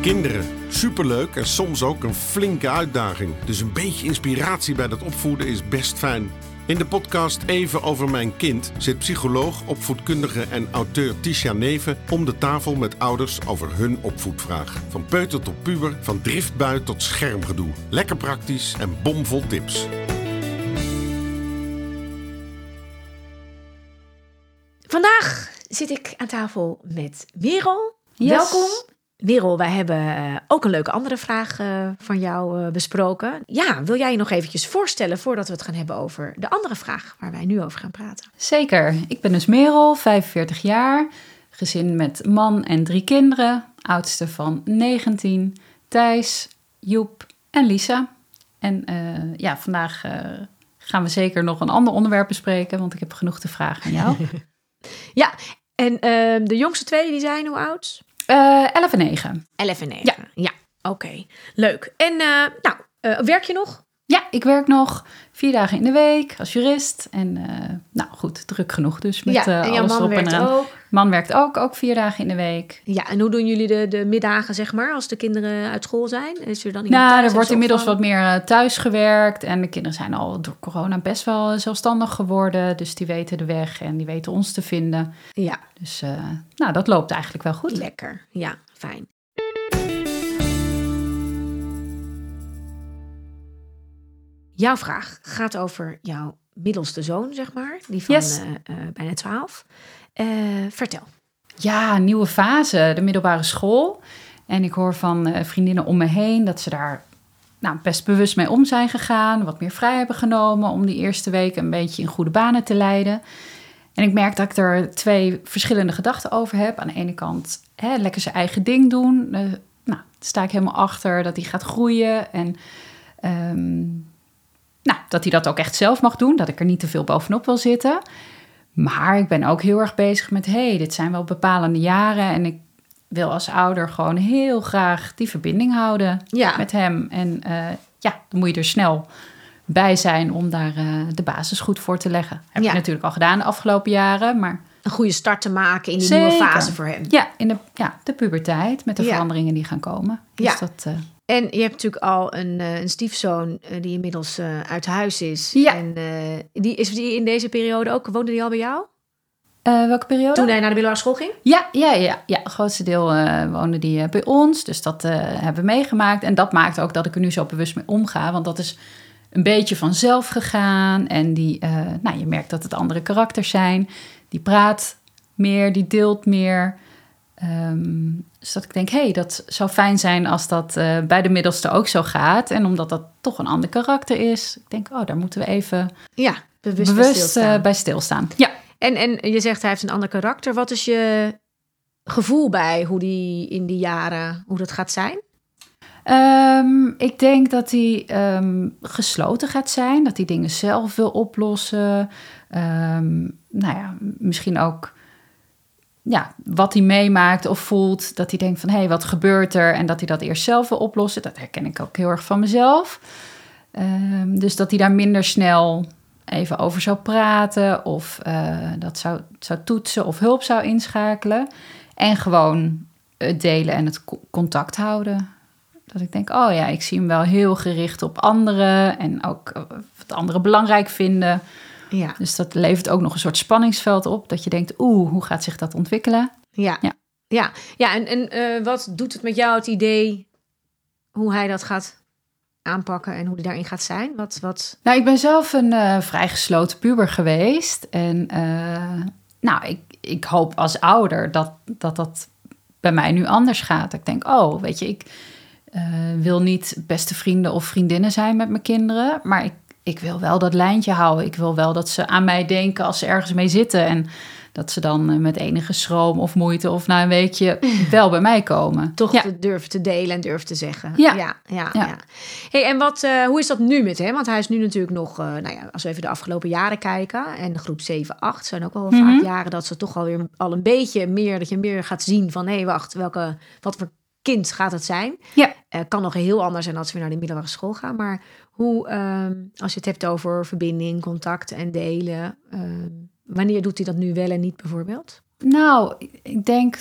Kinderen, superleuk en soms ook een flinke uitdaging. Dus een beetje inspiratie bij dat opvoeden is best fijn. In de podcast Even over mijn kind zit psycholoog, opvoedkundige en auteur Tisha Neven om de tafel met ouders over hun opvoedvraag. Van peuter tot puber, van driftbui tot schermgedoe. Lekker praktisch en bomvol tips. Vandaag zit ik aan tafel met Merel. Yes. Welkom. Merel, wij hebben eh, ook een leuke andere vraag eh, van jou eh, besproken. Ja, wil jij je nog eventjes voorstellen voordat we het gaan hebben over de andere vraag waar wij nu over gaan praten? Zeker. Ik ben dus Merel, 45 jaar. Gezin met man en drie kinderen. Oudste van 19. Thijs, Joep en Lisa. En ja, vandaag gaan we zeker nog een ander onderwerp bespreken, want ik heb genoeg te vragen aan jou. Ja, en ehm, de jongste twee die zijn hoe oud? Eh 11 en 9. 11 en 9. Ja. Ja, oké. Leuk. En eh, nou, eh, werk je nog? Ja, ik werk nog vier dagen in de week als jurist. En eh, nou goed, druk genoeg dus met ja, eh, en jouw alles man erop en werkt eraan. ook. Man werkt ook, ook vier dagen in de week. Ja, en hoe doen jullie de, de middagen, zeg maar, als de kinderen uit school zijn? Is er dan iemand Nou, er wordt inmiddels van? wat meer eh, thuis gewerkt. En de kinderen zijn al door corona best wel eh, zelfstandig geworden. Dus die weten de weg en die weten ons te vinden. Ja, Dus eh, nou, dat loopt eigenlijk wel goed. lekker. Ja, fijn. Jouw vraag gaat over jouw middelste zoon, zeg maar. Die van Yes. eh, eh, bijna 12. Eh, vertel. Ja, nieuwe fase, de middelbare school. En ik hoor van vriendinnen om me heen dat ze daar nou, best bewust mee om zijn gegaan. Wat meer vrij hebben genomen om die eerste weken een beetje in goede banen te leiden. En ik merk dat ik er twee verschillende gedachten over heb. Aan de ene kant hè, lekker zijn eigen ding doen. Nou, daar sta ik helemaal achter dat hij gaat groeien. En ehm, nou, dat hij dat ook echt zelf mag doen. Dat ik er niet te veel bovenop wil zitten. Maar ik ben ook heel erg bezig met... hé, hey, dit zijn wel bepalende jaren... en ik wil als ouder gewoon heel graag die verbinding houden Ja, met hem. En eh, ja, dan moet je er snel bij zijn om daar eh, de basis goed voor te leggen. Heb Ja. ik natuurlijk al gedaan de afgelopen jaren, maar een goede start te maken in die Zeker. nieuwe fase voor hem. ja, in de, ja, de puberteit met de Ja. veranderingen die gaan komen. Dus Ja. dat, eh, En je hebt natuurlijk al een, eh, een stiefzoon eh, die inmiddels eh, uit huis is. Ja. En die, is die in deze periode ook, woonde die al bij jou? welke periode? Toen hij naar de middelbare school ging? Ja, ja, ja, ja. Het grootste deel woonde die bij ons. Dus dat hebben we meegemaakt. En dat maakt ook dat ik er nu zo bewust mee omga. Want dat is een beetje vanzelf gegaan. En die, nou, je merkt dat het andere karakters zijn. Die praat meer, die deelt meer. Ehm, dus dat ik denk, hé, hey, dat zou fijn zijn als dat eh, bij de middelste ook zo gaat. En omdat dat toch een ander karakter is. Ik denk, oh, daar moeten we even Ja, bewust, bewust, bij stilstaan. eh, bij stilstaan. Ja. En, en je zegt hij heeft een ander karakter. Wat is je gevoel bij hoe die in die jaren, hoe dat gaat zijn? Ehm, ik denk dat hij ehm, gesloten gaat zijn, dat hij dingen zelf wil oplossen. Ehm, nou ja, misschien ook ja, wat hij meemaakt of voelt, dat hij denkt van hé, hey, wat gebeurt er? En dat hij dat eerst zelf wil oplossen. Dat herken ik ook heel erg van mezelf. Ehm, dus dat hij daar minder snel even over zou praten of eh, dat zou, zou toetsen of hulp zou inschakelen. En gewoon het delen en het co- contact houden. Dat ik denk, oh ja, ik zie hem wel heel gericht op anderen en ook eh, wat anderen belangrijk vinden. Ja, Dus dat levert ook nog een soort spanningsveld op. Dat je denkt, oeh, hoe gaat zich dat ontwikkelen? ja, Ja. ja. ja. en, en eh, wat doet het met jou het idee hoe hij dat gaat aanpakken en hoe hij daarin gaat zijn? Wat, wat... Nou, ik ben zelf een eh, vrij gesloten puber geweest. En eh, nou, ik, ik hoop als ouder dat, dat dat bij mij nu anders gaat. Ik denk, oh, weet je, ik wil niet beste vrienden of vriendinnen zijn met mijn kinderen. Maar ik, ik wil wel dat lijntje houden. Ik wil wel dat ze aan mij denken als ze ergens mee zitten. En dat ze dan eh, met enige schroom of moeite of na een weekje wel bij mij komen. toch Ja. te durven te delen en durven te zeggen. Ja. ja, ja. Hey, en wat, eh, hoe is dat nu met hem? Want hij is nu natuurlijk nog, eh, nou ja, als we even de afgelopen jaren kijken, en groep 7, 8 zijn ook wel Mhm. vaak jaren dat ze toch alweer al een beetje meer, dat je meer gaat zien van, hé, hey, wacht, welke, wat voor kind gaat het zijn? Ja. Eh, kan nog heel anders zijn als we naar de middelbare school gaan, maar hoe, ehm, als je het hebt over verbinding, contact en delen, ehm, wanneer doet hij dat nu wel en niet bijvoorbeeld? Nou, ik denk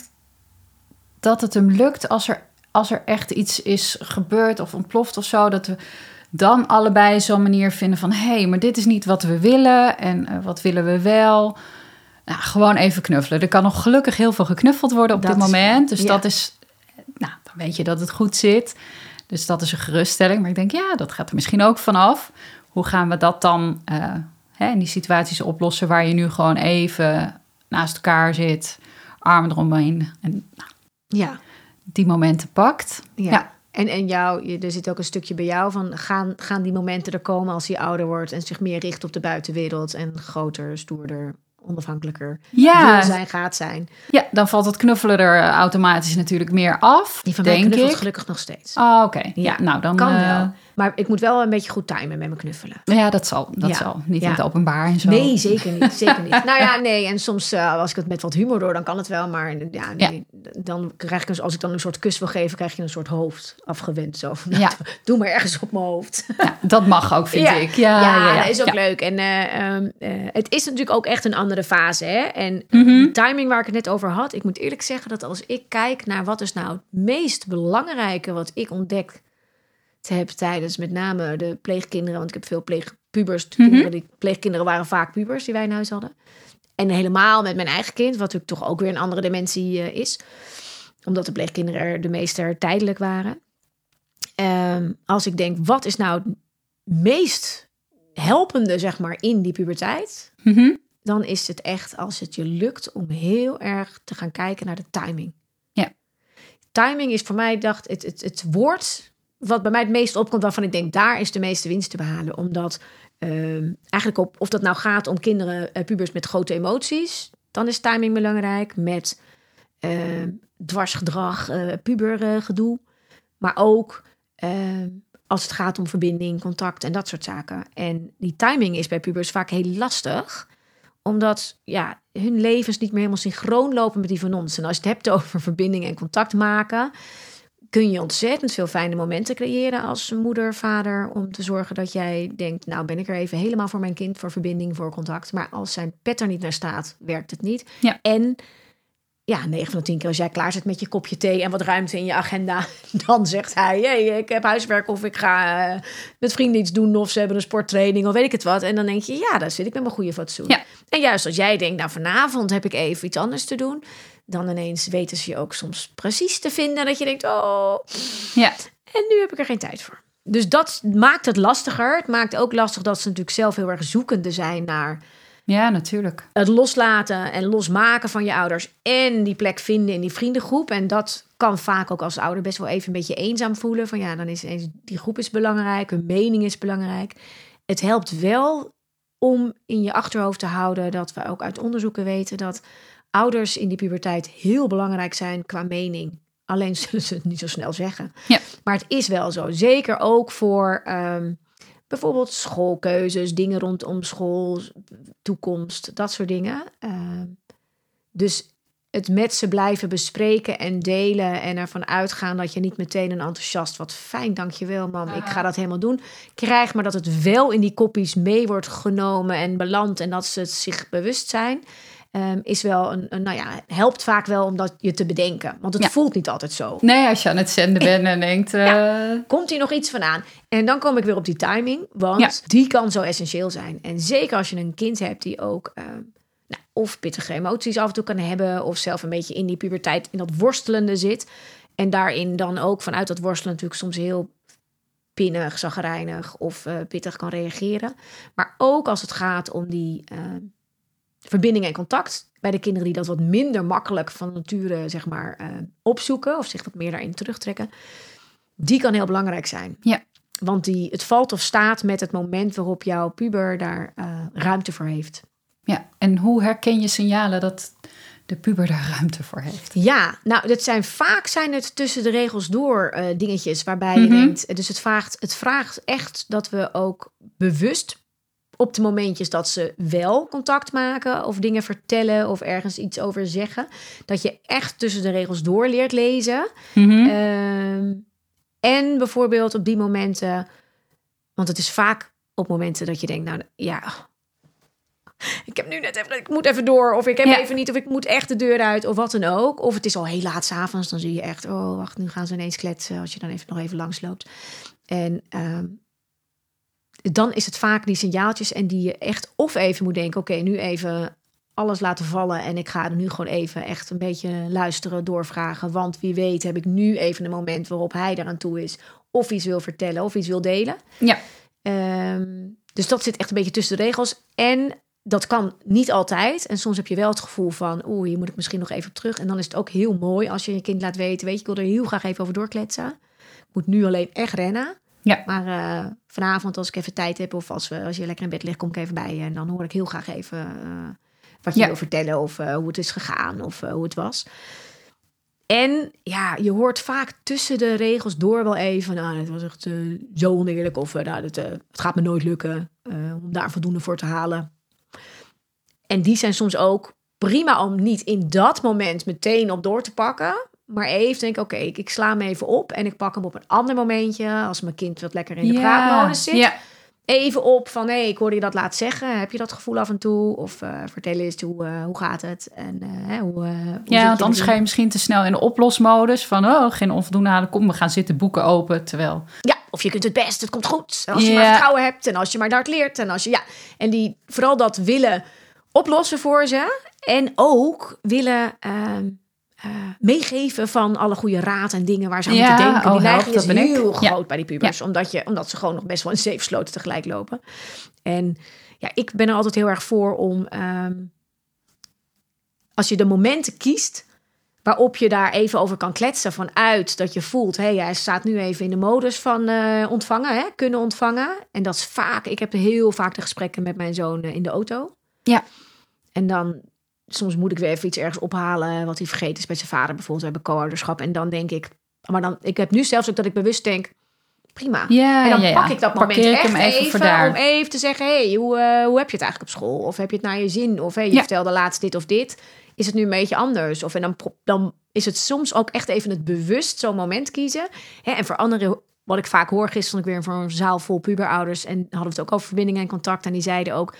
dat het hem lukt als er als er echt iets is gebeurd of ontploft of zo, dat we dan allebei zo'n manier vinden van hé, hey, maar dit is niet wat we willen en eh, wat willen we wel. Nou, gewoon even knuffelen. Er kan nog gelukkig heel veel geknuffeld worden op Dat dit moment. Dus ja. dat is, weet je dat het goed zit. Dus dat is een geruststelling. Maar ik denk, ja, dat gaat er misschien ook vanaf. Hoe gaan we dat dan eh, hè, in die situaties oplossen waar je nu gewoon even naast elkaar zit, armen eromheen en nou, Ja. die momenten pakt. Ja. Ja. En, en jou, er zit ook een stukje bij jou van gaan, gaan die momenten er komen als hij ouder wordt en zich meer richt op de buitenwereld en groter, stoerder, onafhankelijker Ja, wil zijn, gaat zijn. ja, dan valt het knuffelen er eh, automatisch natuurlijk meer af, Die van mij denk knuffelt ik. gelukkig nog steeds. Oh, oké. Ja, Ja, nou dan kan eh, wel. Maar ik moet wel een beetje goed timen met mijn knuffelen. Ja, dat zal. Dat Ja. zal. Niet Ja. in het openbaar en zo. Nee, zeker niet. Zeker niet. nou ja, nee. En soms, eh, als ik het met wat humor doe, dan kan het wel. Maar ja, nee, dan krijg ik, als ik dan een soort kus wil geven, krijg je een soort hoofd afgewend. Zo van, nou, Ja. doe maar ergens op mijn hoofd. Ja, dat mag ook, vind ja. ik. Ja, ja, ja, ja. dat is ook Ja. leuk. En eh, ehm, eh, het is natuurlijk ook echt een andere fase. Hè? En Mhm. timing waar ik het net over had. Ik moet eerlijk zeggen dat als ik kijk naar wat is nou het meest belangrijke wat ik ontdekt heb tijdens met name de pleegkinderen. Want ik heb veel pleegpubers. Kinderen die, pleegkinderen waren vaak pubers die wij in huis hadden. En helemaal met mijn eigen kind, wat natuurlijk toch ook weer een andere dimensie eh, is. Omdat de pleegkinderen er de meeste er tijdelijk waren. Ehm, als ik denk, wat is nou het meest helpende, zeg maar, in die puberteit? Mhm. Dan is het echt als het je lukt om heel erg te gaan kijken naar de timing. Ja. Timing is voor mij, dacht het, het, het woord wat bij mij het meest opkomt, waarvan ik denk, daar is de meeste winst te behalen. Omdat ehm, eigenlijk op, of dat nou gaat om kinderen, eh, pubers met grote emoties, dan is timing belangrijk. Met ehm, dwarsgedrag, eh pubergedoe. maar ook ehm, als het gaat om verbinding, contact en dat soort zaken. En die timing is bij pubers vaak heel lastig omdat ja, hun levens niet meer helemaal synchroon lopen met die van ons. En als je het hebt over verbinding en contact maken, kun je ontzettend veel fijne momenten creëren als moeder, vader, om te zorgen dat jij denkt, nou ben ik er even helemaal voor mijn kind, voor verbinding, voor contact. Maar als zijn pet er niet naar staat, werkt het niet. Ja. En ja, 9 van de 10 keer als jij klaar zit met je kopje thee en wat ruimte in je agenda, dan zegt hij: hey, ik heb huiswerk of ik ga eh, met vrienden iets doen of ze hebben een sporttraining of weet ik het wat. En dan denk je: ja, daar zit ik met mijn goede fatsoen. Ja. En juist als jij denkt: nou, vanavond heb ik even iets anders te doen, dan ineens weten ze je ook soms precies te vinden dat je denkt: oh, Ja. en nu heb ik er geen tijd voor. Dus dat maakt het lastiger. Het maakt ook lastig dat ze natuurlijk zelf heel erg zoekende zijn naar ja, natuurlijk. het loslaten en losmaken van je ouders en die plek vinden in die vriendengroep. En dat kan vaak ook als ouder best wel even een beetje eenzaam voelen. Van ja, dan is eens die groep is belangrijk, hun mening is belangrijk. Het helpt wel om in je achterhoofd te houden dat we ook uit onderzoeken weten dat ouders in die puberteit heel belangrijk zijn qua mening. Alleen zullen ze het niet zo snel zeggen. Ja. Maar het is wel zo. Zeker ook voor ehm, bijvoorbeeld schoolkeuzes, dingen rondom school, toekomst, dat soort dingen. Ehm, dus het met ze blijven bespreken en delen en ervan uitgaan dat je niet meteen een enthousiast, wat fijn, dankjewel mam, ik ga dat helemaal doen, krijgt, maar dat het wel in die koppies mee wordt genomen en belandt en dat ze het zich bewust zijn, ehm, is wel een, een, nou ja, helpt vaak wel om dat je te bedenken, want het Ja. voelt niet altijd zo. Nee, als je aan het zenden bent en denkt... eh, Komt hier nog iets van aan? En dan kom ik weer op die timing, want Ja. die kan zo essentieel zijn. En zeker als je een kind hebt die ook ehm, nou, of pittige emoties af en toe kan hebben, of zelf een beetje in die puberteit in dat worstelende zit. En daarin dan ook vanuit dat worstelen natuurlijk soms heel pinnig, zagrijnig of eh, pittig kan reageren. Maar ook als het gaat om die ehm, verbinding en contact bij de kinderen die dat wat minder makkelijk van nature zeg maar eh, opzoeken of zich wat meer daarin terugtrekken, die kan heel belangrijk zijn. Ja. Want die, het valt of staat met het moment waarop jouw puber daar eh, ruimte voor heeft. ja, en hoe herken je signalen dat de puber daar ruimte voor heeft? Ja, nou, dat zijn vaak zijn het tussen de regels door eh, dingetjes waarbij je Mhm. denkt. Dus het vraagt, het vraagt echt dat we ook bewust op de momentjes dat ze wel contact maken of dingen vertellen of ergens iets over zeggen, dat je echt tussen de regels door leert lezen. Mhm. Ehm, en bijvoorbeeld op die momenten, want het is vaak op momenten dat je denkt, nou ja, ik heb nu net even, ik moet even door. Of ik heb Ja. even niet, of ik moet echt de deur uit. Of wat dan ook. Of het is al heel laat s'avonds. Dan zie je echt, oh wacht, nu gaan ze ineens kletsen. Als je dan even nog even langs loopt. En ehm, dan is het vaak die signaaltjes. En die je echt of even moet denken, oké, nu even alles laten vallen. En ik ga er nu gewoon even echt een beetje luisteren, doorvragen. Want wie weet heb ik nu even een moment waarop hij eraan toe is. Of iets wil vertellen of iets wil delen. Ja. Ehm, dus dat zit echt een beetje tussen de regels. En dat kan niet altijd. En soms heb je wel het gevoel van... oeh, hier moet ik misschien nog even op terug. En dan is het ook heel mooi als je je kind laat weten... weet je, ik wil er heel graag even over doorkletsen. Ik moet nu alleen echt rennen. Ja. Maar eh, vanavond, als ik even tijd heb... of als, we, als je lekker in bed ligt, kom ik even bij je. En dan hoor ik heel graag even eh, wat je Ja. wil vertellen... of eh, hoe het is gegaan of hoe het was. En ja, je hoort vaak tussen de regels door wel even... nou, het was echt zo oneerlijk... of nou, het, het gaat me nooit lukken om daar voldoende voor te halen. En die zijn soms ook prima om niet in dat moment meteen op door te pakken... maar even denk ik, oké, ik, ik sla hem even op... en ik pak hem op een ander momentje... als mijn kind wat lekker in de praatmodus zit Ja. even op van hé, ik hoorde je dat laat zeggen. Heb je dat gevoel af en toe? Of eh, vertel eens hoe, eh, hoe gaat het? En eh, hoe, ja, want anders ga je misschien te snel in de oplosmodus. Van, oh, geen onvoldoende halen. Kom, we gaan zitten, boeken open. Terwijl, Ja, of je kunt het best, het komt goed. Als je maar vertrouwen hebt en als je maar dat leert. En als je, ja. En die, vooral dat willen oplossen voor ze. En ook willen ehm, eh, meegeven van alle goede raad en dingen waar ze aan Ja, moeten denken. oh, Die neiging help, is ik. heel Ja. groot bij die pubers. Omdat, je, omdat ze gewoon nog best wel in safe sloten tegelijk lopen. En ja, ik ben er altijd heel erg voor om... ehm, als je de momenten kiest waarop je daar even over kan kletsen vanuit dat je voelt, hé, hey, hij staat nu even in de modus van eh, ontvangen, hè, kunnen ontvangen. En dat is vaak, ik heb heel vaak de gesprekken met mijn zoon eh, in de auto. Ja. En dan, soms moet ik weer even iets ergens ophalen wat hij vergeten is bij zijn vader bijvoorbeeld, we hebben co-ouderschap. En dan denk ik, maar dan, ik heb nu zelfs ook dat ik bewust denk, prima. ja, En dan ja, ja. pak ik dat moment Parkeer echt even, even, om even te zeggen... hey, hoe, eh, hoe heb je het eigenlijk op school? Of heb je het naar je zin? Of hey, je vertelde laatst dit of dit. Is het nu een beetje anders? Of en dan, dan is het soms ook echt even het bewust zo'n moment kiezen. Hè, en voor anderen, wat ik vaak hoor... Gisteren ik weer voor een zaal vol puberouders... en hadden we het ook over verbinding en contact. En die zeiden ook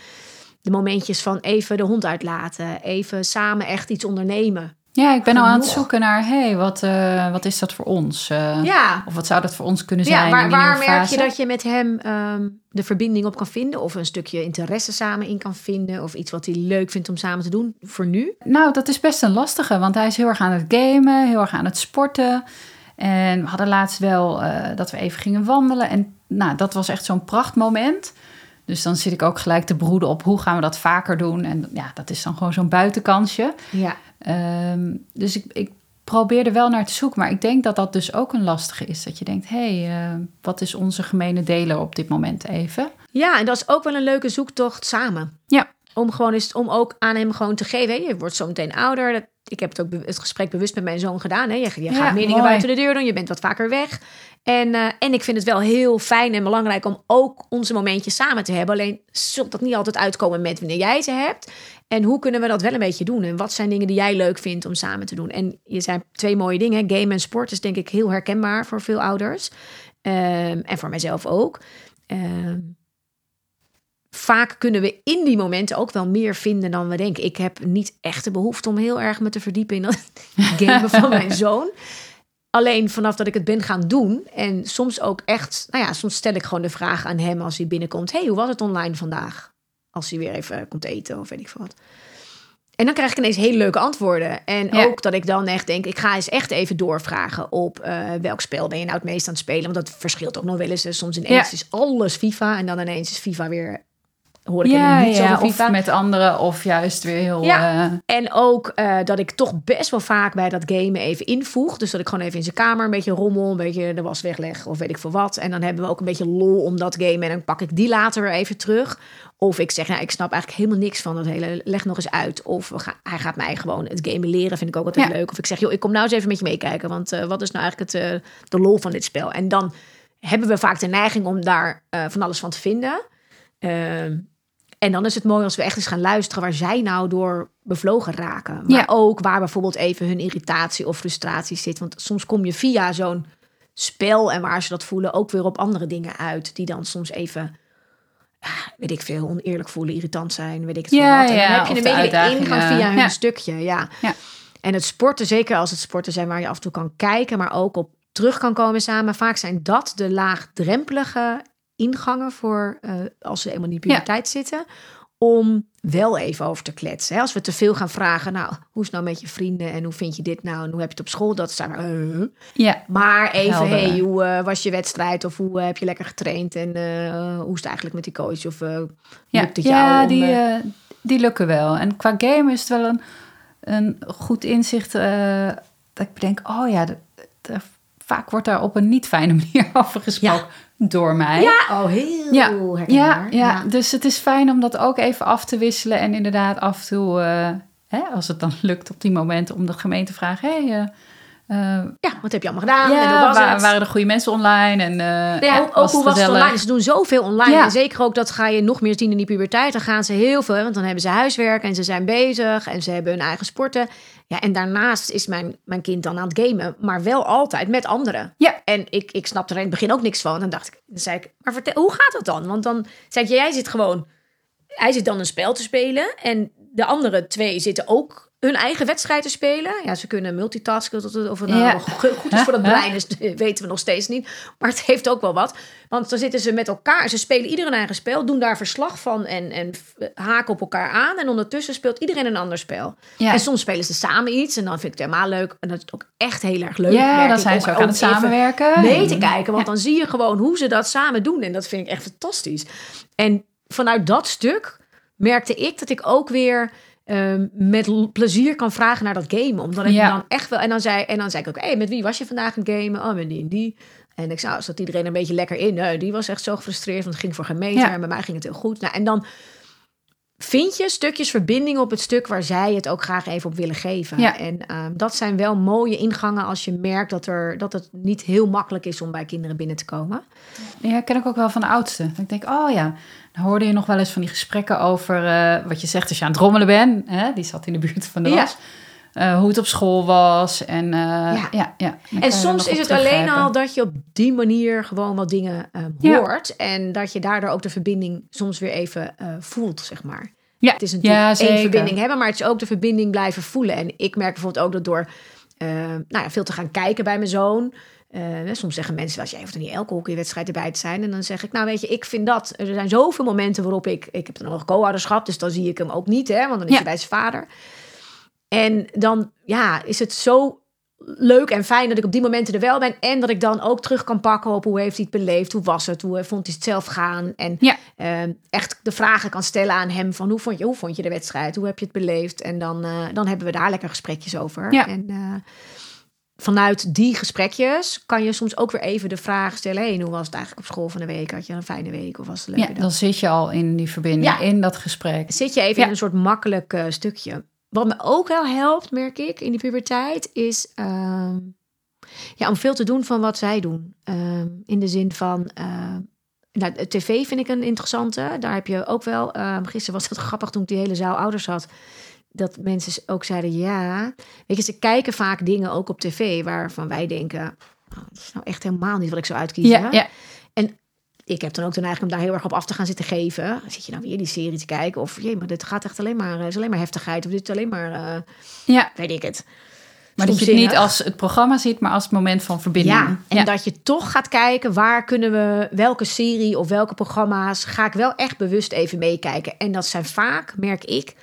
de momentjes van even de hond uitlaten. Even samen echt iets ondernemen. Ja, ik ben al aan het zoeken naar, hé, hey, wat, eh, wat is dat voor ons? Eh, Ja, Of wat zou dat voor ons kunnen zijn Ja, waar, waar merk fase? je dat je met hem ehm, de verbinding op kan vinden? Of een stukje interesse samen in kan vinden? Of iets wat hij leuk vindt om samen te doen voor nu? Nou, dat is best een lastige, want hij is heel erg aan het gamen, heel erg aan het sporten. En we hadden laatst wel eh, dat we even gingen wandelen. En nou, dat was echt zo'n prachtmoment. Dus dan zit ik ook gelijk te broeden op hoe gaan we dat vaker doen. En ja, dat is dan gewoon zo'n buitenkansje. Ja. Ehm, dus ik, ik probeer er wel naar te zoeken. Maar ik denk dat dat dus ook een lastige is. Dat je denkt, hé, hey, eh, wat is onze gemene deler op dit moment even? Ja, en dat is ook wel een leuke zoektocht samen. Ja. Om, gewoon eens, om ook aan hem gewoon te geven. Je wordt zo meteen ouder. Dat, ik heb het ook het gesprek bewust met mijn zoon gedaan. Hè. Je, je Ja, gaat meer dingen buiten de deur doen. Je bent wat vaker weg. En, eh, en ik vind het wel heel fijn en belangrijk om ook onze momentjes samen te hebben. Alleen zult dat niet altijd uitkomen met wanneer jij ze hebt. En hoe kunnen we dat wel een beetje doen? En wat zijn dingen die jij leuk vindt om samen te doen? En je zijn twee mooie dingen. Game en sport is denk ik heel herkenbaar voor veel ouders. Ehm, en voor mijzelf ook. Ehm, vaak kunnen we in die momenten ook wel meer vinden dan we denken. Ik heb niet echt de behoefte om heel erg me te verdiepen in dat gamen van mijn zoon. Alleen vanaf dat ik het ben gaan doen. En soms ook echt, nou ja, soms stel ik gewoon de vraag aan hem als hij binnenkomt. hey, hoe was het online vandaag? Als hij weer even komt eten of weet ik veel wat. En dan krijg ik ineens hele leuke antwoorden. En Ja. ook dat ik dan echt denk, ik ga eens echt even doorvragen op eh, welk spel ben je nou het meest aan het spelen. Want dat verschilt ook nog wel eens. hè. Soms ineens Ja. is alles FIFA en dan ineens is FIFA weer, hoor ik ja, niet ja, of met anderen, of juist weer heel... Ja. eh, En ook eh, dat ik toch best wel vaak bij dat gamen even invoeg. Dus dat ik gewoon even in zijn kamer een beetje rommel, een beetje de was wegleg of weet ik veel wat. En dan hebben we ook een beetje lol om dat gamen en dan pak ik die later weer even terug. Of ik zeg, nou, ik snap eigenlijk helemaal niks van dat hele, leg nog eens uit. Of we gaan, hij gaat mij gewoon het gamen leren, vind ik ook altijd Ja. leuk. Of ik zeg, joh, ik kom nou eens even met je meekijken, want eh, wat is nou eigenlijk het, de lol van dit spel? En dan hebben we vaak de neiging om daar van alles van te vinden. En dan is het mooi als we echt eens gaan luisteren waar zij nou door bevlogen raken. Maar Ja. ook waar bijvoorbeeld even hun irritatie of frustratie zit. Want soms kom je via zo'n spel en waar ze dat voelen ook weer op andere dingen uit. Die dan soms even ah, weet ik veel, oneerlijk voelen, irritant zijn, weet ik het Ja, wat. En ja, dan heb je een de beetje de ingang via hun stukje, ja. Ja. En het sporten, zeker als het sporten zijn waar je af en toe kan kijken, maar ook op terug kan komen samen. Vaak zijn dat de laagdrempelige ingangen voor eh, als ze eenmaal in die Ja. puberteit zitten. Om wel even over te kletsen. Hè? Als we te veel gaan vragen, nou, hoe is het nou met je vrienden en hoe vind je dit nou en hoe heb je het op school? Dat zijn we. eh. Ja, Maar even, Helder. hey, hoe eh, was je wedstrijd of hoe heb je lekker getraind en hoe is het eigenlijk met die coach of ja, lukt het jou? ja om, die, die lukken wel. En qua game is het wel een, een goed inzicht dat ik bedenk, oh ja, de- de- vaak wordt daar op een niet fijne manier over gesproken door mij. ja, oh, heel Ja, ja, dus het is fijn om dat ook even af te wisselen. En inderdaad af en toe, eh, hè, als het dan lukt op die momenten, om de gemeente te vragen... Hey, eh, eh, Ja, wat heb je allemaal gedaan? en hoe ja, was het? waren er goede mensen online? En, eh, Ja, ook, hoe was het online? Ze doen zoveel online. Ja. En zeker ook dat ga je nog meer zien in die puberteit. Dan gaan ze heel veel, want dan hebben ze huiswerk en ze zijn bezig en ze hebben hun eigen sporten. Ja, en daarnaast is mijn, mijn kind dan aan het gamen, maar wel altijd met anderen. Ja. En ik, ik snapte er in het begin ook niks van. En dan dacht ik, dan zei ik, maar vertel, hoe gaat dat dan? Want dan zei ik, jij zit gewoon, hij zit dan een spel te spelen en de andere twee zitten ook hun eigen wedstrijd te spelen. Ja, ze kunnen multitasken. Tot het, of het nou Ja. goed is voor het brein, is, weten we nog steeds niet. Maar het heeft ook wel wat. Want dan zitten ze met elkaar. Ze spelen ieder een eigen spel. Doen daar verslag van en, en haken op elkaar aan. En ondertussen speelt iedereen een ander spel. Ja. En soms spelen ze samen iets. En dan vind ik het helemaal leuk. En dat is ook echt heel erg leuk. Ja, dan zijn ze ook aan het samenwerken. mee te kijken. Want dan zie je gewoon hoe ze dat samen doen. En dat vind ik echt fantastisch. En vanuit dat stuk merkte ik dat ik ook weer ehm, met plezier kan vragen naar dat gamen. Omdat ik Ja. dan echt wel... En dan zei, en dan zei ik ook, hey, met wie was je vandaag aan het gamen? Oh, met die en die. En ik zou, zat iedereen een beetje lekker in. Nee, die was echt zo gefrustreerd, want het ging voor geen meter. Ja. En bij mij ging het heel goed. Nou, en dan vind je stukjes verbinding op het stuk waar zij het ook graag even op willen geven. Ja. En ehm, dat zijn wel mooie ingangen als je merkt dat, er, dat het niet heel makkelijk is om bij kinderen binnen te komen. Ja, ken ik ook wel van de oudste. Ik denk, oh ja, hoorde je nog wel eens van die gesprekken over eh, wat je zegt als je aan het rommelen bent. Hè? Die zat in de buurt van de Ja. was. Eh, hoe het op school was. En, eh, ja. Ja, je En soms is het alleen al dat je op die manier gewoon wat dingen Ja. hoort. En dat je daardoor ook de verbinding soms weer even voelt, zeg maar. Ja, Het is natuurlijk ja, één verbinding hebben, maar het is ook de verbinding blijven voelen. En ik merk bijvoorbeeld ook dat door nou ja, veel te gaan kijken bij mijn zoon. Eh, soms zeggen mensen, als jij hoeft er niet elke hockeywedstrijd erbij te zijn. En dan zeg ik, nou weet je, ik vind dat. Er zijn zoveel momenten waarop ik, ik heb dan nog co-ouderschap, dus dan zie ik hem ook niet, hè, want dan is Ja. hij bij zijn vader. En dan ja, is het zo leuk en fijn dat ik op die momenten er wel ben. En dat ik dan ook terug kan pakken op hoe heeft hij het beleefd? Hoe was het? Hoe vond hij het zelf gaan? En Ja. eh, echt de vragen kan stellen aan hem van hoe vond je, hoe vond je de wedstrijd? Hoe heb je het beleefd? En dan, eh, dan hebben we daar lekker gesprekjes over. Ja. En eh, vanuit die gesprekjes kan je soms ook weer even de vraag stellen. Hey, hoe was het eigenlijk op school van de week? Had je een fijne week of was het Ja, dag? dan zit je al in die verbinding, Ja. in dat gesprek. zit je even Ja. in een soort makkelijk eh, stukje. Wat me ook wel helpt, merk ik, in die puberteit, is ehm, ja, om veel te doen van wat zij doen. Ehm, in de zin van, ehm, nou, de tv vind ik een interessante. Daar heb je ook wel, ehm, gisteren was het grappig toen ik die hele zaal ouders had, dat mensen ook zeiden, ja, weet je, ze kijken vaak dingen ook op tv waarvan wij denken, nou, dat is nou echt helemaal niet wat ik zou uitkiezen. Ja, ja. Ik heb dan ook de neiging om daar heel erg op af te gaan zitten geven. Zit je nou weer die serie te kijken? Of jee, maar dit gaat echt alleen maar, eh, is alleen maar heftigheid. Of dit is alleen maar, eh, ja. weet ik het. Maar dat je het niet als het programma ziet, maar als het moment van verbinding. Ja, en dat je toch gaat kijken waar kunnen we, welke serie of welke programma's ga ik wel echt bewust even meekijken. En dat zijn vaak, merk ik,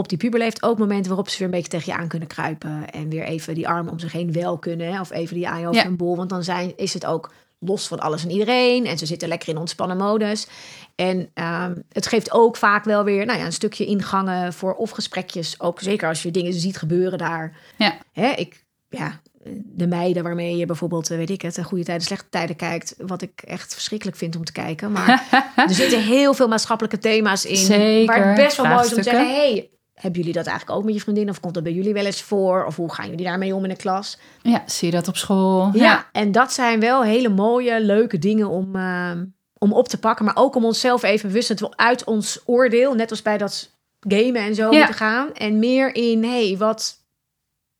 op die puberleeftijd ook momenten waarop ze weer een beetje tegen je aan kunnen kruipen. En weer even die armen om zich heen wel kunnen. Hè, of even die over Ja. een bol. Want dan zijn, is het ook los van alles en iedereen. En ze zitten lekker in ontspannen modus. En ehm, het geeft ook vaak wel weer nou ja, een stukje ingangen voor of gesprekjes. Ook zeker als je dingen ziet gebeuren daar. Ja. Hè, ik, ja, de meiden waarmee je bijvoorbeeld, eh, weet ik het, een goede tijden, slechte tijden kijkt. Wat ik echt verschrikkelijk vind om te kijken. Maar er zitten heel veel maatschappelijke thema's in. Zeker, Waar het best wel mooi is om te zeggen, hey, hebben jullie dat eigenlijk ook met je vriendin? Of komt dat bij jullie wel eens voor? Of hoe gaan jullie daarmee om in de klas? Ja, zie je dat op school? Ja, en dat zijn wel hele mooie, leuke dingen om, eh, om op te pakken. Maar ook om onszelf even bewust uit ons oordeel, net als bij dat gamen en zo, Ja. moeten gaan. En meer in, hey, wat...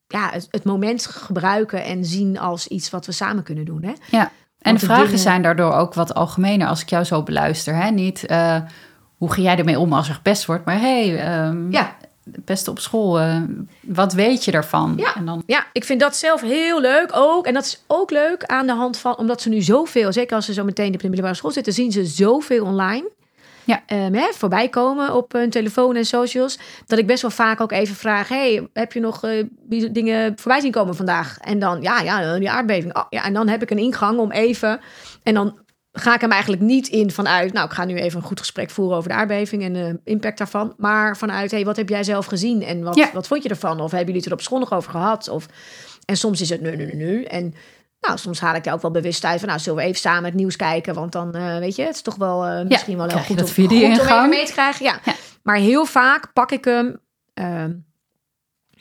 Ja, het, het moment gebruiken en zien als iets wat we samen kunnen doen. Hè? Ja. En de vragen dingen- zijn daardoor ook wat algemener als ik jou zo beluister. Hè? Niet eh, hoe ga jij ermee om als er gepest wordt, maar hey, ehm, Ja, pesten op school, eh, wat weet je daarvan? Ja. En dan, Ja, ik vind dat zelf heel leuk ook. En dat is ook leuk aan de hand van, omdat ze nu zoveel, zeker als ze zo meteen op de middelbare school zitten, zien ze zoveel online. Ja. Ehm, hè, voorbij komen op hun telefoon en socials. Dat ik best wel vaak ook even vraag: hey, heb je nog die dingen voorbij zien komen vandaag? En dan, ja, ja, die aardbeving. Oh, ja, en dan heb ik een ingang om even. En dan ga ik hem eigenlijk niet in vanuit. Nou, ik ga nu even een goed gesprek voeren over de aardbeving en de impact daarvan. Maar vanuit: hey, wat heb jij zelf gezien? En wat, Ja. wat vond je ervan? Of hebben jullie het er op school nog over gehad? Of en soms is het nu, nu, nu, nu. En nou, soms haal ik er ook wel bewust uit van, nou, zullen we even samen het nieuws kijken? Want dan, eh, weet je, het is toch wel eh, misschien wel heel goed, om, goed om even mee te krijgen. Ja. Ja. Maar heel vaak pak ik hem. ehm,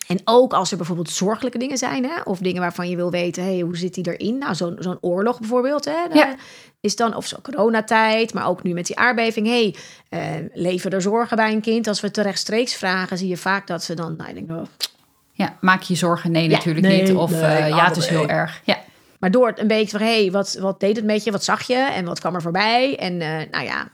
en ook als er bijvoorbeeld zorgelijke dingen zijn, hè, of dingen waarvan je wil weten, hey, hoe zit die erin? Nou, zo'n zo'n oorlog bijvoorbeeld, hè, Ja. is dan, of zo'n coronatijd, maar ook nu met die aardbeving. hey, eh, leven er zorgen bij een kind? Als we het rechtstreeks vragen, zie je vaak dat ze dan, nou, ik denk, oh, ja, maak je zorgen? Nee, Ja, natuurlijk nee, niet. Of nee, eh, ja, het is heel erg. Ja, Maar door het een beetje van, hé, hey, wat, wat deed het met je? Wat zag je? En wat kwam er voorbij? En eh, nou ja,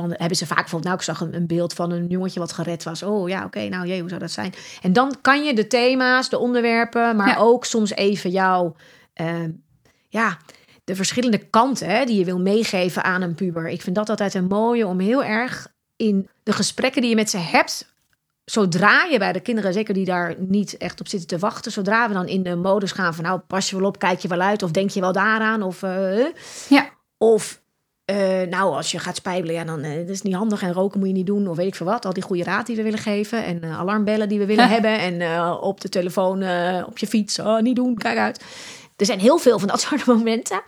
dan hebben ze vaak bijvoorbeeld, nou, ik zag een, een beeld van een jongetje wat gered was. Oh ja, oké, nou jee, hoe zou dat zijn? En dan kan je de thema's, de onderwerpen, maar Ja. ook soms even jouw, eh, ja, de verschillende kanten hè, die je wil meegeven aan een puber. Ik vind dat altijd een mooie om heel erg in de gesprekken die je met ze hebt, zodra je bij de kinderen, zeker die daar niet echt op zitten te wachten, zodra we dan in de modus gaan van nou pas je wel op, kijk je wel uit of denk je wel daaraan of eh, ja. of eh, nou als je gaat spijbelen, ja dan eh dat is niet handig en roken moet je niet doen of weet ik veel wat, al die goede raad die we willen geven en eh, alarmbellen die we willen hebben en op de telefoon, op je fiets, oh niet doen, kijk uit. Er zijn heel veel van dat soort momenten.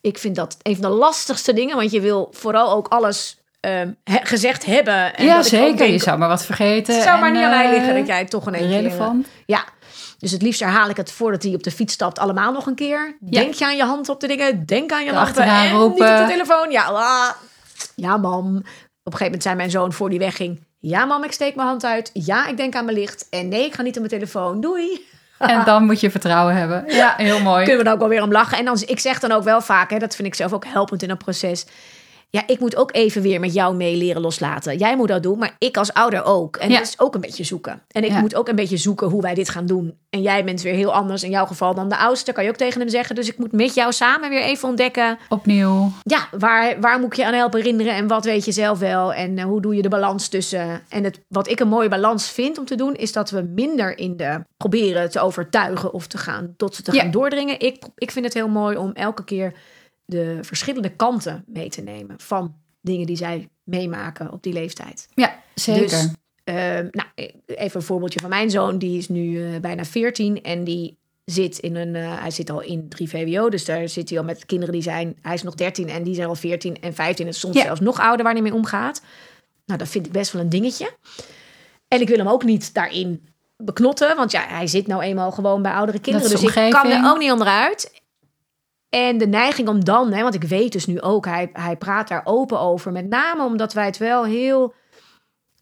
Ik vind dat een van de lastigste dingen, want je wil vooral ook alles ehm, he- gezegd hebben. En ja zeker. denk, je zou maar wat vergeten. het zou en, maar niet aan mij liggen dat jij het toch in één keer... relevant. Ja, dus het liefst herhaal ik het voordat hij op de fiets stapt allemaal nog een keer. Ja. Denk je aan je hand op de dingen, denk aan je Erachteraan en niet op de telefoon. Ja, ah. ja mam. Op een gegeven moment zei mijn zoon voor die wegging... Ja mam, ik steek mijn hand uit. Ja, ik denk aan mijn licht. En nee, ik ga niet op mijn telefoon. Doei. En dan moet je vertrouwen hebben. Ja, heel mooi. Kunnen we dan ook wel weer om lachen. En dan, ik zeg dan ook wel vaak, hè, dat vind ik zelf ook helpend in een proces. Ja, ik moet ook even weer met jou mee leren loslaten. Jij moet dat doen, maar ik als ouder ook. En Ja. dat is ook een beetje zoeken. En ik Ja. moet ook een beetje zoeken hoe wij dit gaan doen. En jij bent weer heel anders in jouw geval dan de oudste, kan je ook tegen hem zeggen. Dus ik moet met jou samen weer even ontdekken. Opnieuw. Ja, waar, waar moet ik je aan helpen herinneren en wat weet je zelf wel? En eh, hoe doe je de balans tussen? En het, wat ik een mooie balans vind om te doen, is dat we minder in de proberen te overtuigen of te gaan tot ze te Ja. gaan doordringen. Ik, ik vind het heel mooi om elke keer de verschillende kanten mee te nemen van dingen die zij meemaken op die leeftijd. Ja, zeker. Dus, ehm, nou, even een voorbeeldje van mijn zoon. Die is nu eh, bijna 14 en die zit in een... eh, hij zit al in 3 VWO, dus daar zit hij al met kinderen die zijn... Hij is nog 13 en die zijn al 14 en 15 en soms Ja. zelfs nog ouder waar hij mee omgaat. Nou, dat vind ik best wel een dingetje. En ik wil hem ook niet daarin beknotten, want ja, hij zit nou eenmaal gewoon bij oudere kinderen. Dus ik kan er ook niet onderuit. En de neiging om dan, hè, want ik weet dus nu ook, hij, hij praat daar open over. Met name omdat wij het wel heel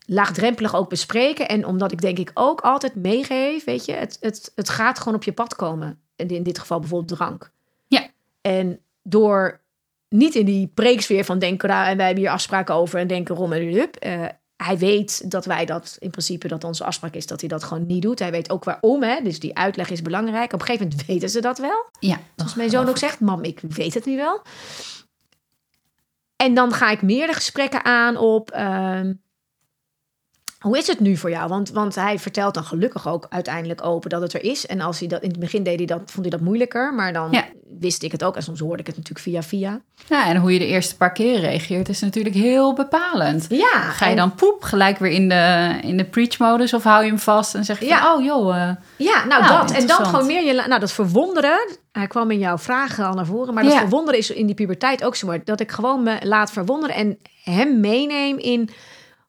laagdrempelig ook bespreken. En omdat ik denk ik ook altijd meegeef, weet je, het, het, het gaat gewoon op je pad komen. En in dit geval bijvoorbeeld drank. Ja. En door niet in die preeksfeer van denken, nou, en wij hebben hier afspraken over en denken rom en hup. eh, hij weet dat wij dat in principe, dat onze afspraak is dat hij dat gewoon niet doet. Hij weet ook waarom, hè? dus die uitleg is belangrijk. Op een gegeven moment weten ze dat wel. Ja. Zoals mijn zoon ook zegt, mam, ik weet het nu wel. En dan ga ik meer de gesprekken aan op... ehm, hoe is het nu voor jou? Want, want hij vertelt dan gelukkig ook uiteindelijk open dat het er is. En als hij dat in het begin deed, hij dat, vond hij dat moeilijker. Maar dan Ja. wist ik het ook. En soms hoorde ik het natuurlijk via via. Ja, en hoe je de eerste paar keren reageert is natuurlijk heel bepalend. Ja, Ga je en- dan poep gelijk weer in de, in de preach-modus of hou je hem vast en zeg je Ja. van, oh joh, eh, Ja, nou, Nou, dat. En dan gewoon meer je... Nou, dat verwonderen. Hij kwam in jouw vragen al naar voren. Maar dat Ja. verwonderen is in die puberteit ook zo. Dat ik gewoon me laat verwonderen en hem meeneem in...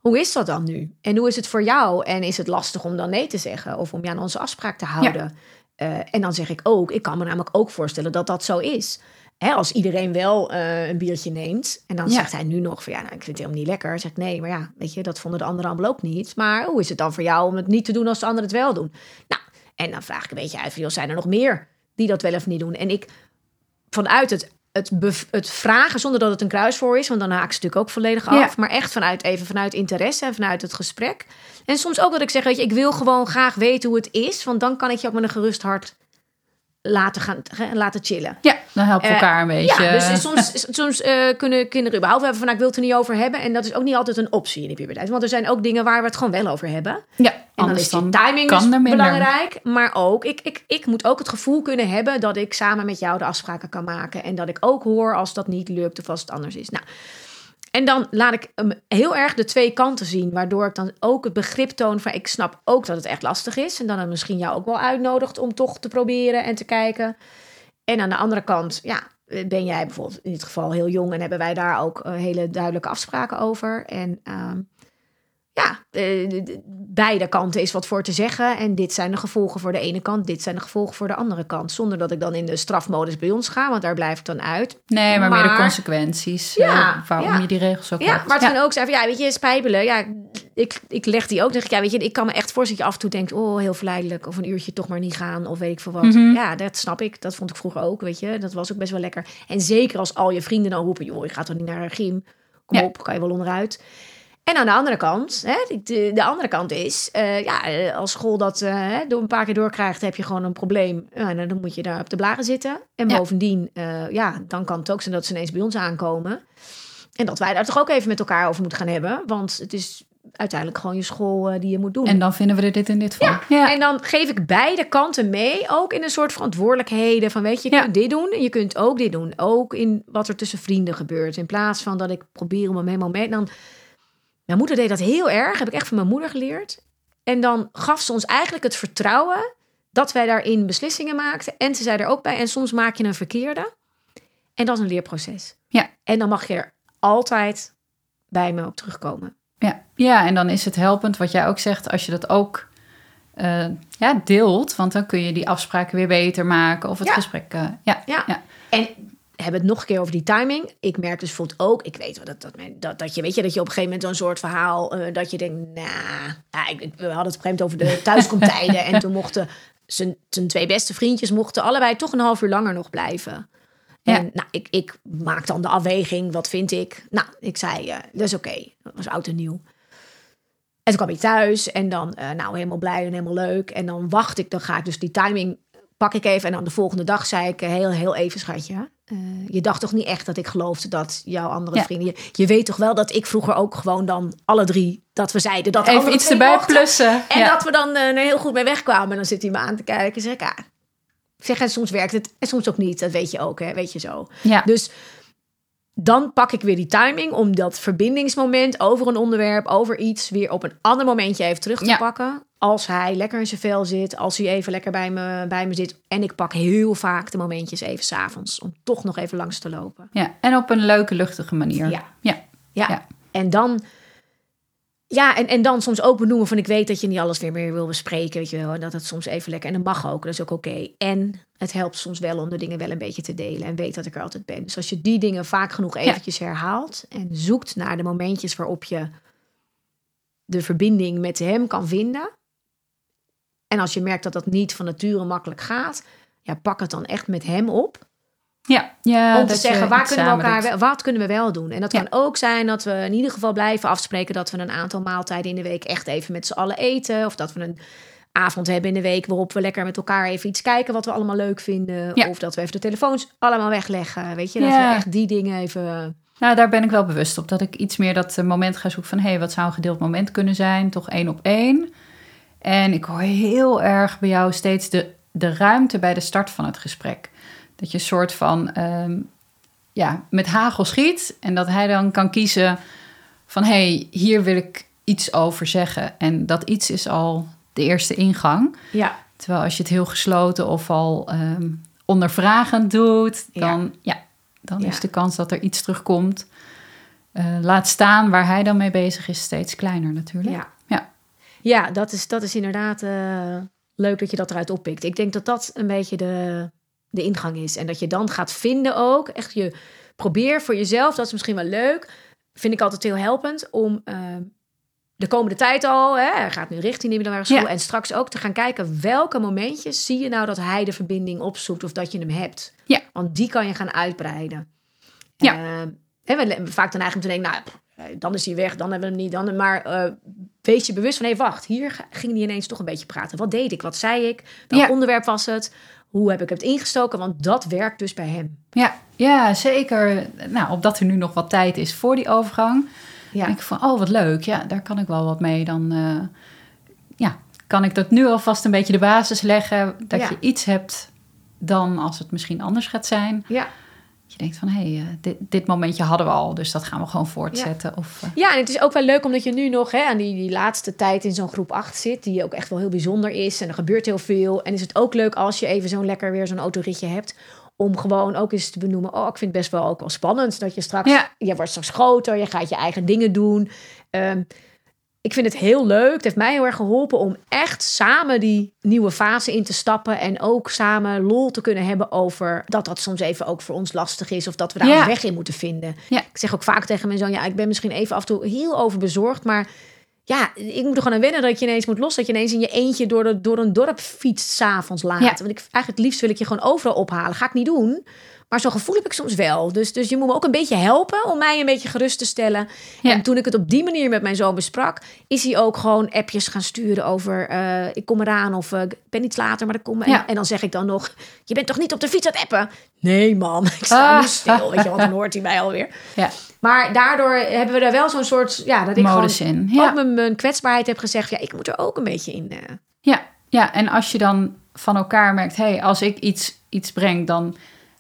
Hoe is dat dan nu? En hoe is het voor jou? En is het lastig om dan nee te zeggen? Of om je aan onze afspraak te houden? Eh, en dan zeg ik ook... Ik kan me namelijk ook voorstellen dat dat zo is. Hè, als iedereen wel eh, een biertje neemt. En dan Ja. zegt hij nu nog van... Ja, nou, ik vind het helemaal niet lekker. Dan zeg ik nee, maar ja, weet je... Dat vonden de anderen allemaal ook niet. Maar hoe is het dan voor jou om het niet te doen als de anderen het wel doen? Nou, en dan vraag ik een beetje uit, joh, zijn er nog meer die dat wel of niet doen? En ik, vanuit het het, het vragen zonder dat het een kruisvoor is, want dan haak ze natuurlijk ook volledig af. Ja. Maar echt vanuit even vanuit interesse en vanuit het gesprek. En soms ook dat ik zeg, weet je, ik wil gewoon graag weten hoe het is, want dan kan ik je ook met een gerust hart laten gaan laten chillen. Ja, dan helpt Eh, elkaar een beetje. Ja, dus soms, soms eh, kunnen kinderen überhaupt hebben van, nou, ik wil het er niet over hebben. En dat is ook niet altijd een optie in de puberteit. Want er zijn ook dingen waar we het gewoon wel over hebben. ja, En dan is die dan timing dus belangrijk. Maar ook, ik, ik, ik moet ook het gevoel kunnen hebben dat ik samen met jou de afspraken kan maken. En dat ik ook hoor als dat niet lukt of als het anders is. Nou, en dan laat ik hem heel erg de twee kanten zien. Waardoor ik dan ook het begrip toon van ik snap ook dat het echt lastig is. En dan het misschien jou ook wel uitnodigt om toch te proberen en te kijken. En aan de andere kant, ja, ben jij bijvoorbeeld in dit geval heel jong en hebben wij daar ook eh, hele duidelijke afspraken over. En ehm, ja, eh, beide kanten is wat voor te zeggen. En dit zijn de gevolgen voor de ene kant, dit zijn de gevolgen voor de andere kant. Zonder dat ik dan in de strafmodus bij ons ga, want daar blijf ik dan uit. Nee, maar, meer de consequenties. Ja, eh, waarom ja. je die regels ook Ja, hebt. maar het kan ook van, ja, weet je, spijbelen. Ja, ik, ik leg die ook. Zeg ik, ja, weet je, ik kan me echt voorstellen dat je af en toe denkt, oh, heel verleidelijk. Of een uurtje toch maar niet gaan, of weet ik veel wat. Mhm. Ja, dat snap ik. Dat vond ik vroeger ook, weet je. Dat was ook best wel lekker. En zeker als al je vrienden dan roepen, joh, je gaat toch niet naar een gym. Kom Ja. op, kan je wel onderuit. En aan de andere kant, hè, de, de andere kant is, eh, ja, eh, als school dat eh, door een paar keer doorkrijgt, heb je gewoon een probleem. En dan moet je daar op de blaren zitten. En Ja. bovendien, ja, dan kan het ook zijn dat ze ineens bij ons aankomen. En dat wij daar toch ook even met elkaar over moeten gaan hebben. Want het is uiteindelijk gewoon je school die je moet doen. En dan vinden we er dit en dit van. Ja, En dan geef ik beide kanten mee, ook in een soort verantwoordelijkheden. Van weet je, je Ja. kunt dit doen en je kunt ook dit doen. Ook in wat er tussen vrienden gebeurt. In plaats van dat ik probeer om hem helemaal mee. Dan, mijn moeder deed dat heel erg, heb ik echt van mijn moeder geleerd. En dan gaf ze ons eigenlijk het vertrouwen dat wij daarin beslissingen maakten. En ze zei er ook bij, en soms maak je een verkeerde. En dat is een leerproces. Ja. En dan mag je er altijd bij me op terugkomen. Ja. ja, en dan is het helpend wat jij ook zegt, als je dat ook eh, ja, deelt. Want dan kun je die afspraken weer beter maken of het Ja. gesprek. eh, ja. Ja. Ja. En hebben het nog een keer over die timing. Ik merk dus bijvoorbeeld ook, ik weet wel dat, dat, dat, dat je weet je dat je op een gegeven moment zo'n soort verhaal eh, dat je denkt, nou, ja, we hadden het op een gegeven moment over de thuiskomtijden en toen mochten zijn, zijn twee beste vriendjes mochten allebei toch een half uur langer nog blijven. Ja. En nou, ik, ik maak dan de afweging, wat vind ik? Nou, ik zei, eh, dat is oké. Dat was oud en nieuw. En toen kwam ik thuis en dan, eh, nou, helemaal blij en helemaal leuk. En dan wacht ik, dan ga ik dus die timing pak ik even. En dan de volgende dag zei ik eh, heel, heel even, schatje. eh, je dacht toch niet echt dat ik geloofde dat jouw andere Ja. vrienden... Je, je weet toch wel dat ik vroeger ook gewoon dan alle drie... dat we zeiden dat Even iets erbij mochten. plussen. En ja. dat we dan eh, er heel goed mee wegkwamen. En dan zit hij me aan te kijken. En zeg ik. Ik zeg, en soms werkt het en soms ook niet. Dat weet je ook, hè. Weet je zo. ja. Dus dan pak ik weer die timing om dat verbindingsmoment over een onderwerp, over iets, weer op een ander momentje even terug te Ja. pakken. Als hij lekker in zijn vel zit, als hij even lekker bij me, bij me zit. En ik pak heel vaak de momentjes even s'avonds om toch nog even langs te lopen. ja, en op een leuke, luchtige manier. Ja. ja. Ja. Ja. En dan. Ja, en, en dan soms ook benoemen van ik weet dat je niet alles weer meer wil bespreken, weet je wel. En dat het soms even lekker. En dat mag ook, dat is ook oké. En het helpt soms wel om de dingen wel een beetje te delen. En weet dat ik er altijd ben. Dus als je die dingen vaak genoeg eventjes herhaalt. En zoekt naar de momentjes waarop je de verbinding met hem kan vinden. En als je merkt dat dat niet van nature makkelijk gaat. Ja, pak het dan echt met hem op Ja, ja om te zeggen, waar iets kunnen we elkaar wel, wat kunnen we wel doen? En dat Ja. kan ook zijn dat we in ieder geval blijven afspreken dat we een aantal maaltijden in de week echt even met z'n allen eten. Of dat we een avond hebben in de week waarop we lekker met elkaar even iets kijken wat we allemaal leuk vinden. Ja. Of dat we even de telefoons allemaal wegleggen. Weet je, dat Ja. we echt die dingen even. Nou, daar ben ik wel bewust op. Dat ik iets meer dat eh, moment ga zoeken van... hé, hey, wat zou een gedeeld moment kunnen zijn? Toch één op één. En ik hoor heel erg bij jou steeds de, de ruimte bij de start van het gesprek. Dat je een soort van... ehm, ja, met hagel schiet. En dat hij dan kan kiezen van... hé, hey, hier wil ik iets over zeggen. En dat iets is al de eerste ingang. Ja, Terwijl als je het heel gesloten of al ehm, ondervragend doet, dan, ja. dan Ja. is de kans dat er iets terugkomt. eh, laat staan waar hij dan mee bezig is, steeds kleiner natuurlijk. ja. Ja. ja dat, is, dat is inderdaad eh, leuk dat je dat eruit oppikt. Ik denk dat dat een beetje de, de ingang is. En dat je dan gaat vinden ook. Echt je probeer voor jezelf, dat is misschien wel leuk. Vind ik altijd heel helpend om eh, de komende tijd al, hè, hij gaat nu richting de middelbare school Ja. en straks ook te gaan kijken welke momentjes zie je nou dat hij de verbinding opzoekt of dat je hem hebt. Ja. Want die kan je gaan uitbreiden. Ja. Eh, hè, we vaak dan eigenlijk te denken, nou, eh, dan is hij weg, dan hebben we hem niet. Dan, maar eh, wees je bewust van, hé, wacht, hier ging hij ineens toch een beetje praten. Wat deed ik? Wat zei ik? Welk Ja. onderwerp was het? Hoe heb ik het ingestoken? Want dat werkt dus bij hem. Ja, ja, zeker. Nou, opdat er nu nog wat tijd is voor die overgang. Ja. denk ik van, oh wat leuk. Ja, daar kan ik wel wat mee. Dan eh, ja, kan ik dat nu alvast een beetje de basis leggen. Dat Ja. je iets hebt dan als het misschien anders gaat zijn. Ja. Je denkt van, hé, hey, eh, dit, dit momentje hadden we al. Dus dat gaan we gewoon voortzetten. Of, eh, Ja, en het is ook wel leuk omdat je nu nog hè, aan die, die laatste tijd in zo'n groep 8 zit, die ook echt wel heel bijzonder is. En er gebeurt heel veel. En is het ook leuk als je even zo'n lekker weer zo'n autoritje hebt. Om gewoon ook eens te benoemen. Oh, ik vind het best wel ook wel spannend. Dat je straks. Ja. Je wordt straks groter. Je gaat je eigen dingen doen. Ehm, ik vind het heel leuk. Het heeft mij heel erg geholpen om echt samen die nieuwe fase in te stappen. En ook samen lol te kunnen hebben over dat dat soms even ook voor ons lastig is. Of dat we daar Ja. een weg in moeten vinden. Ja. Ik zeg ook vaak tegen mijn zoon, ja, ik ben misschien even af en toe heel overbezorgd. Maar ja, ik moet er gewoon aan wennen dat je ineens moet los. Dat je ineens in je eentje door, de, door een dorp fietst s'avonds laat. Ja. Want ik, eigenlijk het liefst wil ik je gewoon overal ophalen. Ga ik niet doen. Maar zo'n gevoel heb ik soms wel. Dus, dus je moet me ook een beetje helpen om mij een beetje gerust te stellen. Ja. En toen ik het op die manier met mijn zoon besprak, is hij ook gewoon appjes gaan sturen over eh, ik kom eraan of eh, ik ben iets later, maar ik kom. En, Ja. en dan zeg ik dan nog, je bent toch niet op de fiets aan het appen? Nee man, ik sta Ah. nu stil. Weet je, want dan hoort hij mij alweer. ja, Maar daardoor hebben we er wel zo'n soort, ja, dat ik modus gewoon in. Ja. ook mijn, mijn kwetsbaarheid heb gezegd. Ja, ik moet er ook een beetje in. eh. Ja, ja, en als je dan van elkaar merkt, hé, hey, als ik iets, iets breng, dan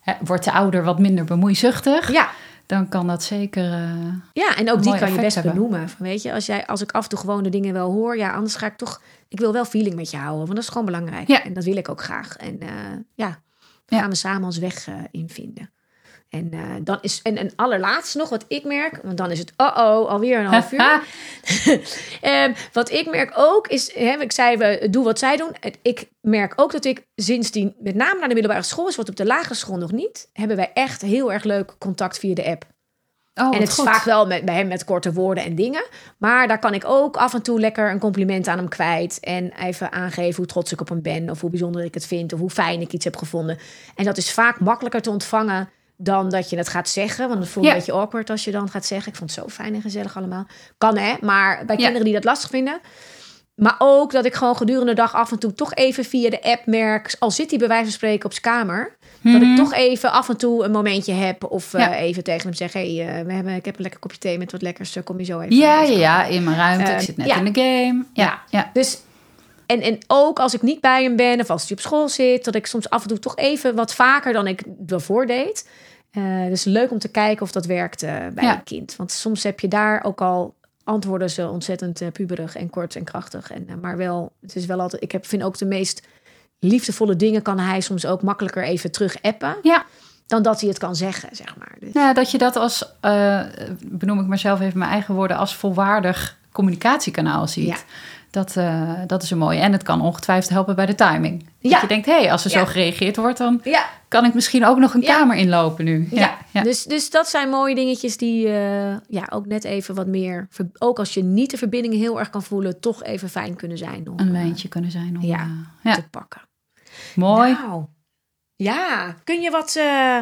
hè, wordt de ouder wat minder bemoeizuchtig. Ja, Dan kan dat zeker. eh, ja, en ook die kan je best hebben. benoemen. Van, weet je, als, jij, als ik af en toe gewoon de dingen wel hoor, ja, anders ga ik toch. Ik wil wel feeling met je houden, want dat is gewoon belangrijk. Ja. En dat wil ik ook graag. En eh, ja, Ja. gaan we samen ons weg eh, in vinden. En eh, dan is en een allerlaatste nog wat ik merk, want dan is het oh oh alweer een half uur. Ehm, wat ik merk ook is, hè, ik zei we doe wat zij doen. Ik merk ook dat ik sindsdien, met name naar de middelbare school is, wat op de lagere school nog niet, hebben wij echt heel erg leuk contact via de app. Oh, en het is vaak wel met, bij hem met korte woorden en dingen. Maar daar kan ik ook af en toe lekker een compliment aan hem kwijt. En even aangeven hoe trots ik op hem ben. Of hoe bijzonder ik het vind. Of hoe fijn ik iets heb gevonden. En dat is vaak makkelijker te ontvangen dan dat je het gaat zeggen. Want het voelt Ja. een beetje awkward als je dan gaat zeggen. Ik vond het zo fijn en gezellig allemaal. Kan hè, maar bij Ja. kinderen die dat lastig vinden. Maar ook dat ik gewoon gedurende de dag af en toe toch even via de app merk. Al zit hij bij wijze van spreken op zijn kamer. Dat ik toch even af en toe een momentje heb. Of eh, Mhm. Even tegen hem zeg. Hey, eh, we hebben, ik heb een lekker kopje thee met wat lekkers. eh, Kom je zo even. Ja, ja, ja, in mijn ruimte. Ik zit net ja. in de game. Ja, ja. Dus, en, en ook als ik niet bij hem ben. Of als hij op school zit. Dat ik soms af en toe toch even wat vaker dan ik ervoor deed. Eh, dus leuk om te kijken of dat werkt eh, bij Ja. een kind. Want soms heb je daar ook al antwoorden ze ontzettend eh, puberig en kort en krachtig. En, maar wel, het is wel altijd. Ik heb, vind ook de meest liefdevolle dingen kan hij soms ook makkelijker even terug appen. Ja. Dan dat hij het kan zeggen, zeg maar. Dus, Nou, dat je dat als, benoem ik maar zelf even mijn eigen woorden, als volwaardig communicatiekanaal ziet. Ja. Dat, eh, dat is een mooie. En het kan ongetwijfeld helpen bij de timing. Dat Ja. je denkt, hé, hey, als er Ja. zo gereageerd wordt, dan ja, kan ik misschien ook nog een kamer inlopen nu. Ja, Ja, ja. Dus, dus dat zijn mooie dingetjes die eh, ja, ook net even wat meer, ook als je niet de verbinding heel erg kan voelen, toch even fijn kunnen zijn om een eh, lijntje kunnen zijn. Om, Ja. eh, ja. te pakken. Mooi. Nou, ja, kun je wat eh,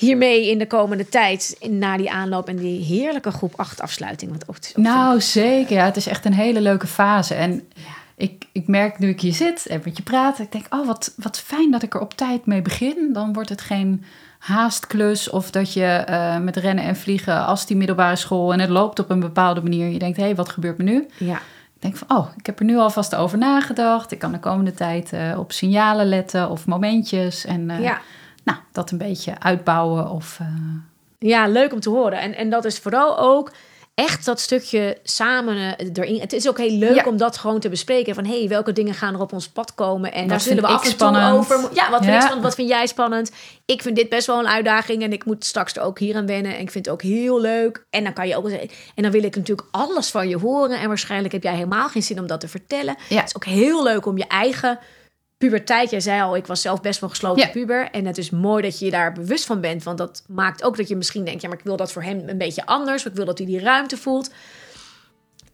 hiermee in de komende tijd, na die aanloop en die heerlijke groep 8 afsluiting? Want ook Nou, zeker. Ja, het is echt een hele leuke fase. En ik, ik merk nu ik hier zit en met je praat, ik denk, oh, wat, wat fijn dat ik er op tijd mee begin. Dan wordt het geen haastklus of dat je eh, met rennen en vliegen als die middelbare school en het loopt op een bepaalde manier. Je denkt, hé, hey, wat gebeurt me nu? ja, Ik denk van, oh, ik heb er nu alvast over nagedacht. Ik kan de komende tijd eh, op signalen letten of momentjes. En eh, ja. Nou, dat een beetje uitbouwen of... eh, ja, leuk om te horen. En, en dat is vooral ook echt dat stukje samen eh, erin. Het is ook heel leuk Ja. om dat gewoon te bespreken. Van hey, welke dingen gaan er op ons pad komen? En Wat daar zullen we af en toe over. Ja, wat vind ik spannend? Wat vind jij spannend? Ik vind dit best wel een uitdaging en ik moet straks er ook hier aan wennen. En ik vind het ook heel leuk. En dan kan je ook. En dan wil ik natuurlijk alles van je horen. En waarschijnlijk heb jij helemaal geen zin om dat te vertellen. Ja. Het is ook heel leuk om je eigen puberteit. Jij zei al, ik was zelf best wel gesloten Ja. puber. En het is mooi dat je je daar bewust van bent. Want dat maakt ook dat je misschien denkt... ja, maar ik wil dat voor hem een beetje anders. Ik wil dat hij die ruimte voelt.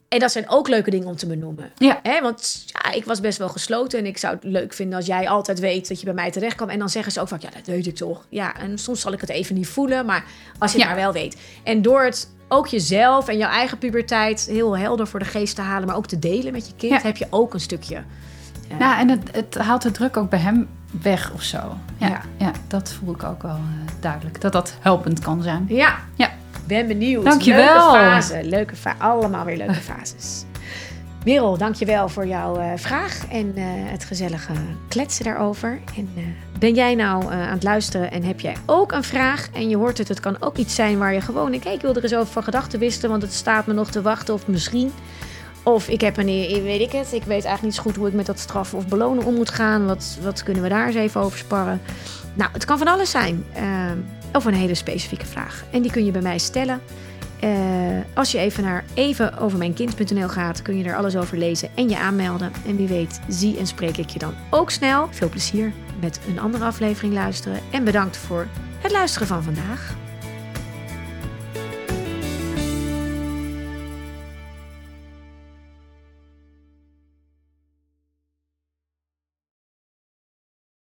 En dat zijn ook leuke dingen om te benoemen. Ja. Hè, want ja, ik was best wel gesloten en ik zou het leuk vinden als jij altijd weet dat je bij mij terecht kan. En dan zeggen ze ook van, ja, dat weet ik toch. Ja, en soms zal ik het even niet voelen, maar als je het Ja. maar wel weet. En door het ook jezelf en jouw eigen puberteit heel helder voor de geest te halen, maar ook te delen met je kind, heb je ook een stukje. Eh, Nou, en het, het haalt de druk ook bij hem weg of zo. Ja, Ja. ja. dat voel ik ook wel eh, duidelijk. Dat dat helpend kan zijn. Ja, Ja. ben benieuwd. Dankjewel. Leuke fase, leuke fa allemaal weer leuke fases. Merel, dankjewel voor jouw eh, vraag en eh, het gezellige kletsen daarover. En ben jij nou aan het luisteren en heb jij ook een vraag en je hoort het, het kan ook iets zijn waar je gewoon, ik, ik wil er eens over van gedachten wisten, want het staat me nog te wachten of misschien. Of ik heb een, eh, weet ik het, ik weet eigenlijk niet zo goed hoe ik met dat straffen of belonen om moet gaan. Wat, wat kunnen we daar eens even over sparren? Nou, het kan van alles zijn. eh, of een hele specifieke vraag. En die kun je bij mij stellen. Eh, als je even naar evenovermijnkind.nl gaat, kun je er alles over lezen en je aanmelden. En wie weet, zie en spreek ik je dan ook snel. Veel plezier met een andere aflevering luisteren. En bedankt voor het luisteren van vandaag.